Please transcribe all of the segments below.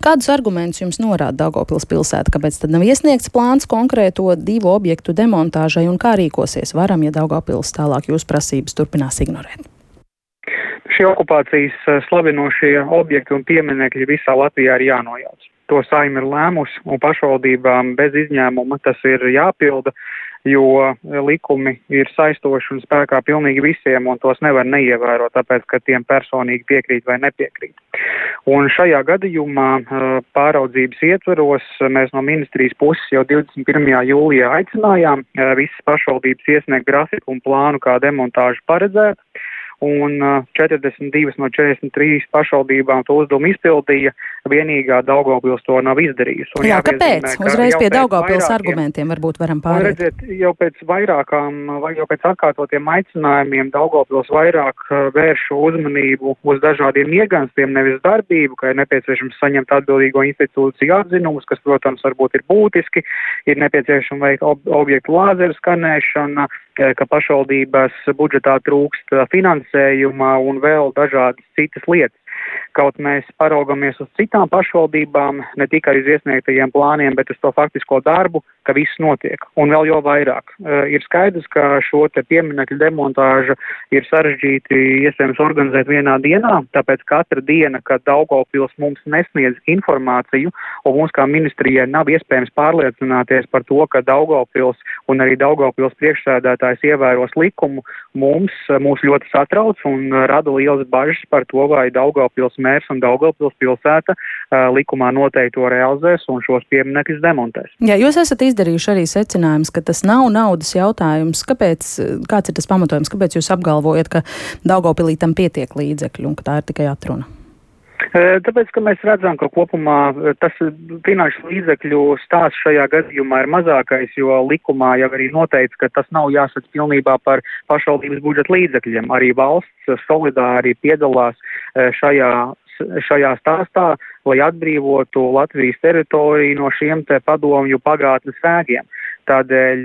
Kādus argumentus jums norāda Daugopils pilsēta, kāpēc tad nav iesniegts plāns konkrēto divu objektu demontāžai un kā rīkosies varam, ja Daugopils tālāk jūs prasības turpinās ignorēt? Šie okupācijas eh, slavinošie objekti un pieminekļi visā Latvijā ir jānojauc. To saima ir lēmusi un pašvaldībām bez izņēmuma tas ir jāpilda jo likumi ir saistoši un spēkā pilnīgi visiem, un tos nevar neievērot, tāpēc, ka tiem personīgi piekrīt vai nepiekrīt. Un šajā gadījumā pāraudzības ietveros mēs no ministrijas puses jau 21. jūlijā aicinājām visas pašvaldības iesniegt grafiku un plānu, kā demontāžu paredzēt un 42 no 43 pašvaldībām to uzdevumu izpildīja, vienīgā Daugavpils to nav izdarījusi. Un Jā, kāpēc? Uzreiz pie Daugavpils argumentiem varbūt varam pārēt. Redziet, jau pēc vairākām, vai jau pēc atkārtotiem aicinājumiem Daugavpils vairāk vērš uzmanību uz dažādiem ieganstiem, nevis darbību, ka ir nepieciešams saņemt atbildīgo institūciju atzinumus, kas, protams, varbūt ir būtiski, ir nepieciešama veikt ob objektu lāzeru skanēšana, ka pašvaldības budžetā trūkst finansējuma un vēl dažādas citas lietas. Kaut mēs paraugamies uz citām pašvaldībām, ne tikai uz iesniegtajiem plāniem, bet uz to faktisko darbu, ka viss notiek. Un vēl jau vairāk. Uh, ir skaidrs, ka šo te pieminekļu demontāžu ir sarežģīti iespējams organizēt vienā dienā, tāpēc katra diena, kad Daugavpils mums nesniedz informāciju, un mums kā ministrijai nav iespējams pārliecināties par to, ka Daugavpils un arī Daugavpils priekšsēdētājs ievēros likumu, mums mūs ļoti satrauc un rada lielas bažas par to, vai Daugavpils mērs un Daugavpils pilsēta uh, likumā noteikti to realizēs un šos pieminekļus demontēs. Jā, jūs esat izdarījuši arī secinājumus, ka tas nav naudas jautājums. Kāpēc, kāds ir tas pamatojums, kāpēc jūs apgalvojat, ka Daugavpilī tam pietiek līdzekļu un ka tā ir tikai atruna? Tāpēc, ka mēs redzam, ka kopumā tas finanšu līdzekļu stāsts šajā gadījumā ir mazākais, jo likumā jau arī noteica, ka tas nav jāsadz pilnībā par pašvaldības budžeta līdzekļiem. Arī valsts solidāri piedalās šajā šajā stāstā, lai atbrīvotu Latvijas teritoriju no šiem te padomju pagātnes vēgiem. Tādēļ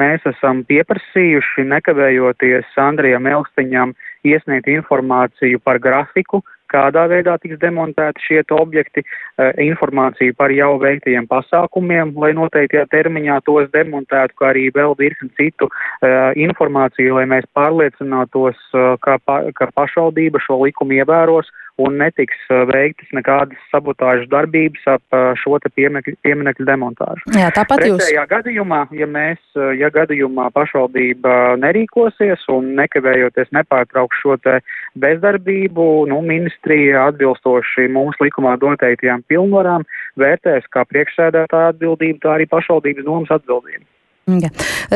mēs esam pieprasījuši nekavējoties Andrijam Elstiņam iesniegt informāciju par grafiku, kādā veidā tiks demontēti šie objekti, eh, informāciju par jau veiktajiem pasākumiem, lai noteiktajā termiņā tos demontētu, kā arī vēl virkni citu uh, informāciju, lai mēs pārliecinātos, uh, ka, pa, ka pašvaldība šo likumu ievēros un netiks veiktas nekādas sabotāžas darbības ap šo te pieminekļu, pieminekļu demontāžu. Jā, tāpat jūs. Pretējā gadījumā, ja mēs, ja gadījumā pašvaldība nerīkosies un nekavējoties nepārtrauks šo te bezdarbību, nu, ministrija atbilstoši mūsu likumā dotajām pilnvarām vērtēs kā priekšsēdētāja atbildību, tā arī pašvaldības domas atbildību. Ja.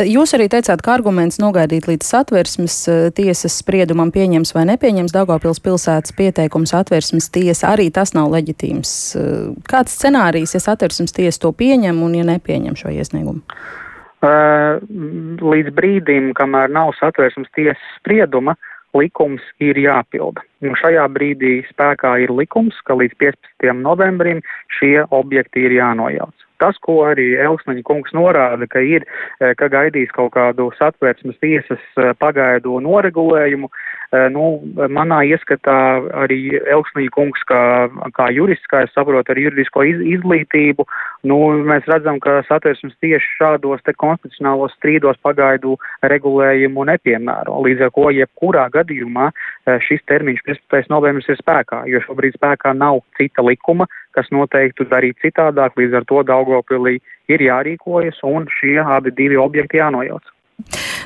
Jūs arī teicāt, ka arguments nogaidīt līdz satversmes eh, tiesas spriedumam pieņems vai nepieņems Daugavpils pilsētas pieteikums satversmes tiesa, arī tas nav leģitīms. Eh, kāds scenārijs, ja satversmes tiesa to pieņem un ja nepieņem šo iesniegumu? Eh, līdz brīdim, kamēr nav satversmes tiesas sprieduma, likums ir jāpilda. Un šajā brīdī spēkā ir likums, ka līdz 15. novembrim šie objekti ir jānojauc. Tas, ko arī Elsmaņa kungs norāda, ka ir, eh, ka gaidīs kaut kādu satvērsmes tiesas eh, pagaidu noregulējumu, nu, manā ieskatā arī Elsmaņa kungs kā, kā jurists, kā es saprotu, ar juridisko iz, izglītību, nu, mēs redzam, ka satvērsmes tieši šādos te konstitucionālos strīdos pagaidu regulējumu nepiemēro. Līdz ar ko jebkurā gadījumā šis termiņš 15. novembris ir spēkā, jo šobrīd spēkā nav cita likuma, kas noteiktu darīt citādāk, līdz ar to Daugavpilī ir jārīkojas un šie abi divi objekti jānojauc.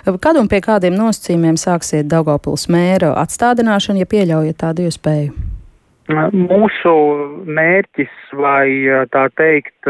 Kad un pie kādiem nosacījumiem sāksiet Daugavpils mēra atstādināšanu, ja pieļaujat tādu iespēju? Mūsu mērķis vai tā teikt,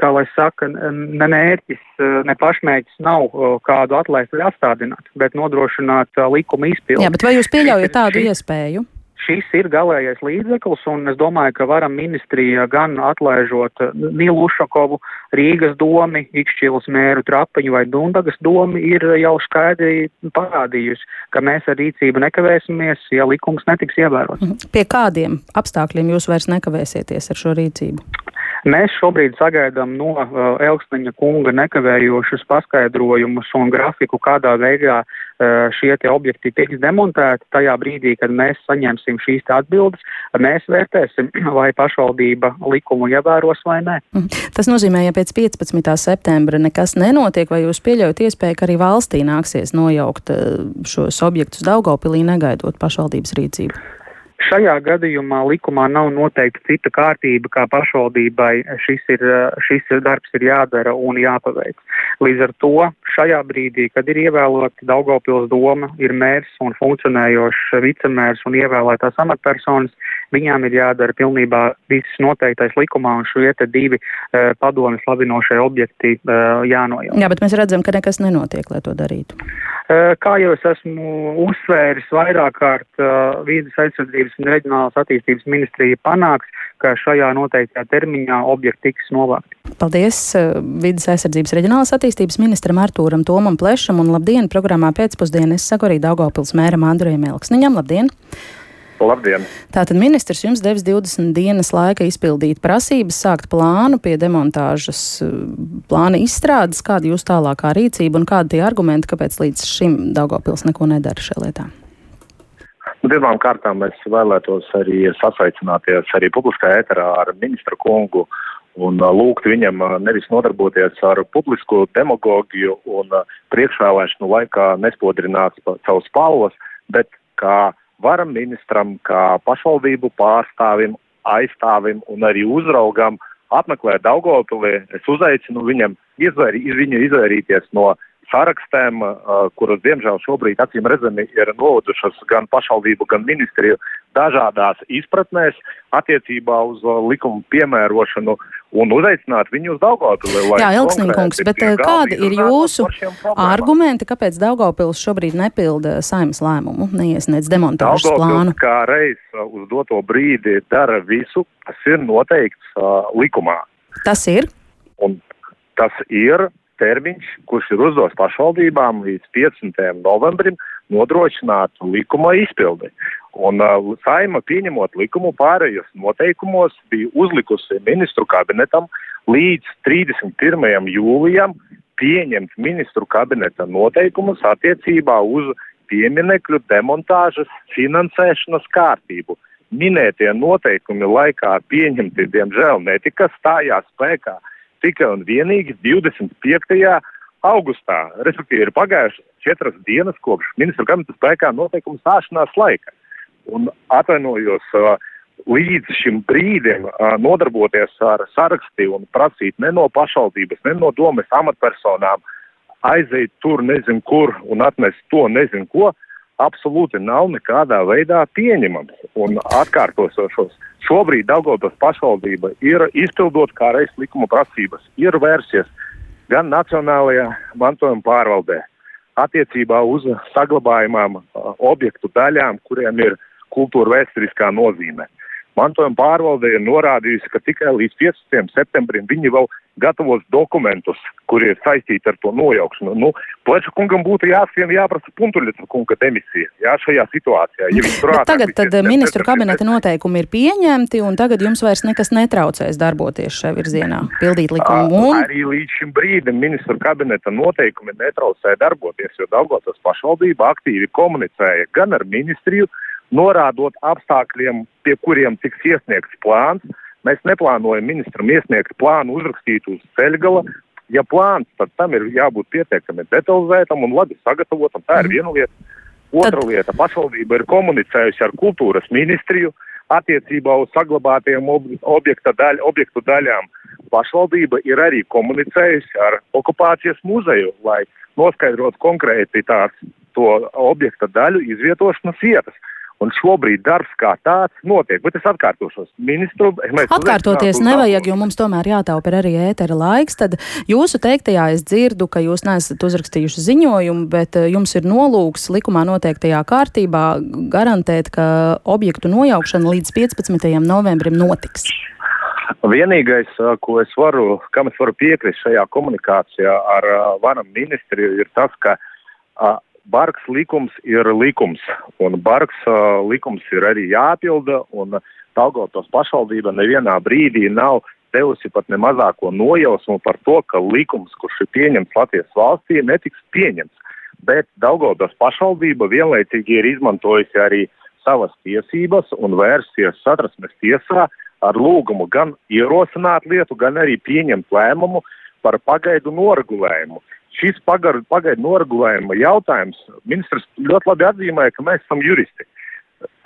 kā lai saka, ne mērķis, ne pašmērķis nav kādu atlaist vai atstādināt, bet nodrošināt likuma izpildi. Jā, bet vai jūs pieļaujat tādu iespēju? Šis ir galīgais līdzeklis, un es domāju, ka varam ministrija gan atlaižot Nilu Ušakovu, Rīgas domi, Ikšķilas mēru Trapiņu vai Dundagas domi, ir jau skaidri parādījusi, ka mēs ar rīcību nekavēsimies, ja likums netiks ievērots. Pie kādiem apstākļiem jūs vairs nekavēsieties ar šo rīcību? Mēs šobrīd sagaidām no uh, Elksniņa kunga nekavējošus paskaidrojumus un grafiku, kādā veidā uh, šie objekti tiks demontēti. Tajā brīdī, kad mēs saņemsim šīs atbildes, mēs vērtēsim, vai pašvaldība likumu ievēros vai nē. Mhm. Tas nozīmē, ja pēc 15. septembra nekas nenotiek, vai jūs pieļaujat iespēju, ka arī valstī nāksies nojaukt uh, šos objektus Daugopilī, negaidot pašvaldības rīcību? Šajā gadījumā likumā nav noteikta cita kārtība, kā pašvaldībai šis, ir, šis darbs ir jādara un jāpaveic. Līdz ar to šajā brīdī, kad ir ievēlota Daugopils doma, ir mērs un funkcionējošs vicemērs un ievēlētās amatpersonas, viņām ir jādara pilnībā viss noteiktais likumā un šie te divi uh, padomi slavinošie objekti uh, jānojauc. Jā, bet mēs redzam, ka nekas nenotiek, lai to darītu. Uh, kā jau es esmu uzsvēris vairāk kārt, uh, vīdes aizsardzības un reģionālās attīstības ministrija panāks, ka šajā noteiktajā termiņā objekti tiks novākti. Paldies Vides aizsardzības reģionālās attīstības ministram Artūram Tomam Plešam un labdien programmā pēcpusdienā. Es saku arī Daugavpils mēram Andrejam Elksniņam. Labdien! Labdien! Tātad ministrs jums devis 20 dienas laika izpildīt prasības, sākt plānu pie demontāžas plāna izstrādes. Kāda jūs tālākā rīcība un kādi tie argumenti, kāpēc līdz šim Daugavpils neko nedara šajā lietā? Nu, pirmām kārtām es vēlētos arī sasaicināties arī publiskā ēterā ar ministru kungu un lūgt viņam nevis nodarboties ar publisku demagogiju un priekšvēlēšanu laikā nespodrināt savus spalvas, bet kā varam ministram, kā pašvaldību pārstāvim, aizstāvim un arī uzraugam apmeklēt Daugopilī. Es uzaicinu viņam izvairī, viņu izvairīties no sarakstēm, kuras, diemžēl, šobrīd acīm redzami ir novadušas gan pašvaldību, gan ministriju dažādās izpratnēs attiecībā uz likumu piemērošanu un uzaicināt viņu uz Daugavpili. Jā, Elksniņkungs, bet kādi ir jūsu argumenti, kāpēc Daugavpils šobrīd nepilda saimas lēmumu, neiesniedz demontāžas plānu? Kā reiz uz doto brīdi dara visu, kas ir noteikts uh, likumā. Tas ir? Un tas ir termiņš, kurš ir uzdots pašvaldībām līdz 15. novembrim, nodrošināt likuma izpildi. Un uh, saima pieņemot likumu pārējos noteikumos bija uzlikusi ministru kabinetam līdz 31. jūlijam pieņemt ministru kabineta noteikumus attiecībā uz pieminekļu demontāžas finansēšanas kārtību. Minētie noteikumi laikā pieņemti, diemžēl, netika stājās spēkā tikai un vienīgi 25. augustā. Respektīvi, ir pagājušas četras dienas kopš ministra kabineta spēkā noteikuma stāšanās laika. Un atvainojos, līdz šim brīdim nodarboties ar saraksti un prasīt ne no pašvaldības, ne no domes amatpersonām, aiziet tur nezinu kur un atnest to nezinu ko, absolūti nav nekādā veidā pieņemams. Un atkārtošos Šobrīd Daugavpils pašvaldība ir izpildot kā reiz likuma prasības, ir vērsies gan Nacionālajā mantojuma pārvaldē attiecībā uz saglabājumām objektu daļām, kuriem ir kultūra vēsturiskā nozīme. Mantojuma pārvalde ir norādījusi, ka tikai līdz 15. septembrim viņi vēl gatavos dokumentus, kuri ir saistīti ar to nojaukšanu. Nu, Pleša kungam būtu jāsien jāprasa Puntuļica kunga demisija jā, šajā situācijā. Ja prātā, tagad tad ministru kabineta noteikumi ir pieņemti, un tagad jums vairs nekas netraucēs darboties šajā virzienā, pildīt likumu. Un... Arī līdz šim brīdim ministru kabineta noteikumi netraucēja darboties, jo Daugavas pašvaldība aktīvi komunicēja gan ar ministriju, norādot apstākļiem, pie kuriem tiks iesniegts plāns, Mēs neplānojam ministram iesniegt plānu uzrakstīt uz ceļgala. Ja plāns, tad tam ir jābūt pietiekami detalizētam un labi sagatavotam. Tā ir mhm. viena lieta. Otra tad... lieta - pašvaldība ir komunicējusi ar kultūras ministriju attiecībā uz saglabātajiem objekta daļ, objektu daļām. Pašvaldība ir arī komunicējusi ar okupācijas muzeju, lai noskaidrotu konkrēti tās to objekta daļu izvietošanas vietas. Un šobrīd darbs kā tāds notiek, bet es atkārtošos. Ministru, Atkārtoties nevajag, jo mums tomēr jātaupa arī ētera laiks. Tad jūsu teiktajā es dzirdu, ka jūs neesat uzrakstījuši ziņojumu, bet eh, jums ir nolūks likumā noteiktajā kārtībā garantēt, ka objektu nojaukšana līdz 15. novembrim notiks. Vienīgais, eh, ko es varu, kam es varu piekrist šajā komunikācijā ar eh, varam ministriju, ir tas, ka bargs likums ir likums, un bargs uh, likums ir arī jāpilda, un Daugavpils pašvaldība nevienā brīdī nav devusi pat ne mazāko nojausmu par to, ka likums, kurš ir pieņemts Latvijas valstī, netiks pieņemts. Bet Daugavdas pašvaldība vienlaicīgi ir izmantojusi arī savas tiesības un vērsies satrasmes tiesā ar lūgumu gan ierosināt lietu, gan arī pieņemt lēmumu par pagaidu noregulējumu. Šis pagaidu noregulējuma jautājums ministrs ļoti labi atzīmēja, ka mēs esam juristi.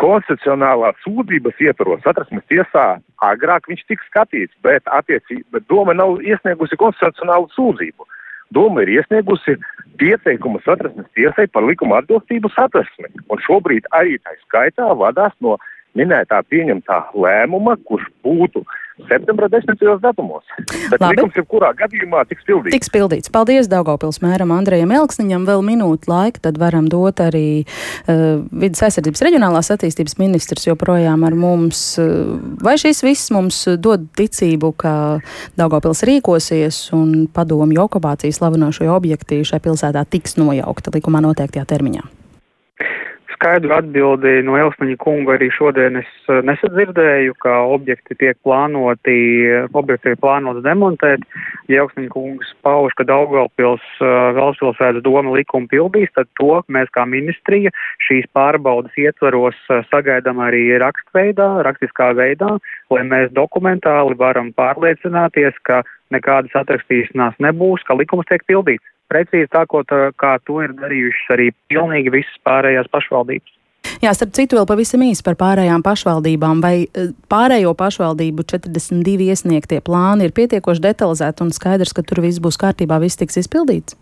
Konstitucionālā sūdzības ietvaros satversmes tiesā agrāk viņš tika skatīts, bet, bet doma nav iesniegusi konstitucionālu sūdzību. Doma ir iesniegusi pieteikumu satversmes tiesai par likuma atbilstību satversmi, un šobrīd arī tā skaitā vadās no minētā pieņemtā lēmuma, kurš būtu septembra desmitajos datumos. Bet Labi. likums jebkurā gadījumā tiks pildīts. Tiks pildīts. Paldies Daugavpils mēram Andrejam Elksniņam. Vēl minūtu laika, tad varam dot arī uh, vidas aizsardzības reģionālās attīstības ministrs joprojām ar mums. Uh, vai šis viss mums dod ticību, ka Daugavpils rīkosies un padomu okupācijas slavinošie objekti šai pilsētā tiks nojaukta likumā noteiktajā termiņā? Skaidru atbildi no Elsmaņa kunga arī šodien es eh, nesadzirdēju, ka objekti tiek plānoti, objekti tiek plānots demontēt. Ja Elsmaņa kungs pauž, ka Daugalpils eh, galvaspilsētas doma likumu pildīs, tad to mēs kā ministrija šīs pārbaudas ietvaros eh, sagaidām arī rakstveidā, rakstiskā veidā, lai mēs dokumentāli varam pārliecināties, ka nekādas atrakstīšanās nebūs, ka likums tiek pildīts precīzi tā, ko tā, kā to ir darījušas arī pilnīgi visas pārējās pašvaldības. Jā, starp citu, vēl pavisam īsi par pārējām pašvaldībām. Vai e, pārējo pašvaldību 42 iesniegtie plāni ir pietiekoši detalizēti un skaidrs, ka tur viss būs kārtībā, viss tiks izpildīts?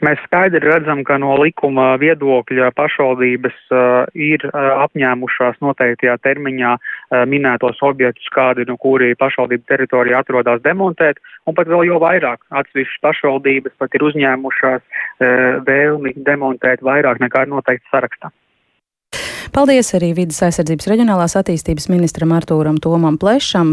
Mēs skaidri redzam, ka no likuma viedokļa pašvaldības uh, ir uh, apņēmušās noteiktajā termiņā uh, minētos objektus, kādi no kuri pašvaldību teritorijā atrodas demontēt, un pat vēl jau vairāk atsevišķas pašvaldības pat ir uzņēmušās uh, vēlmi demontēt vairāk nekā ir noteikts sarakstā. Paldies arī vidas aizsardzības reģionālās attīstības ministram Artūram Tomam Plešam.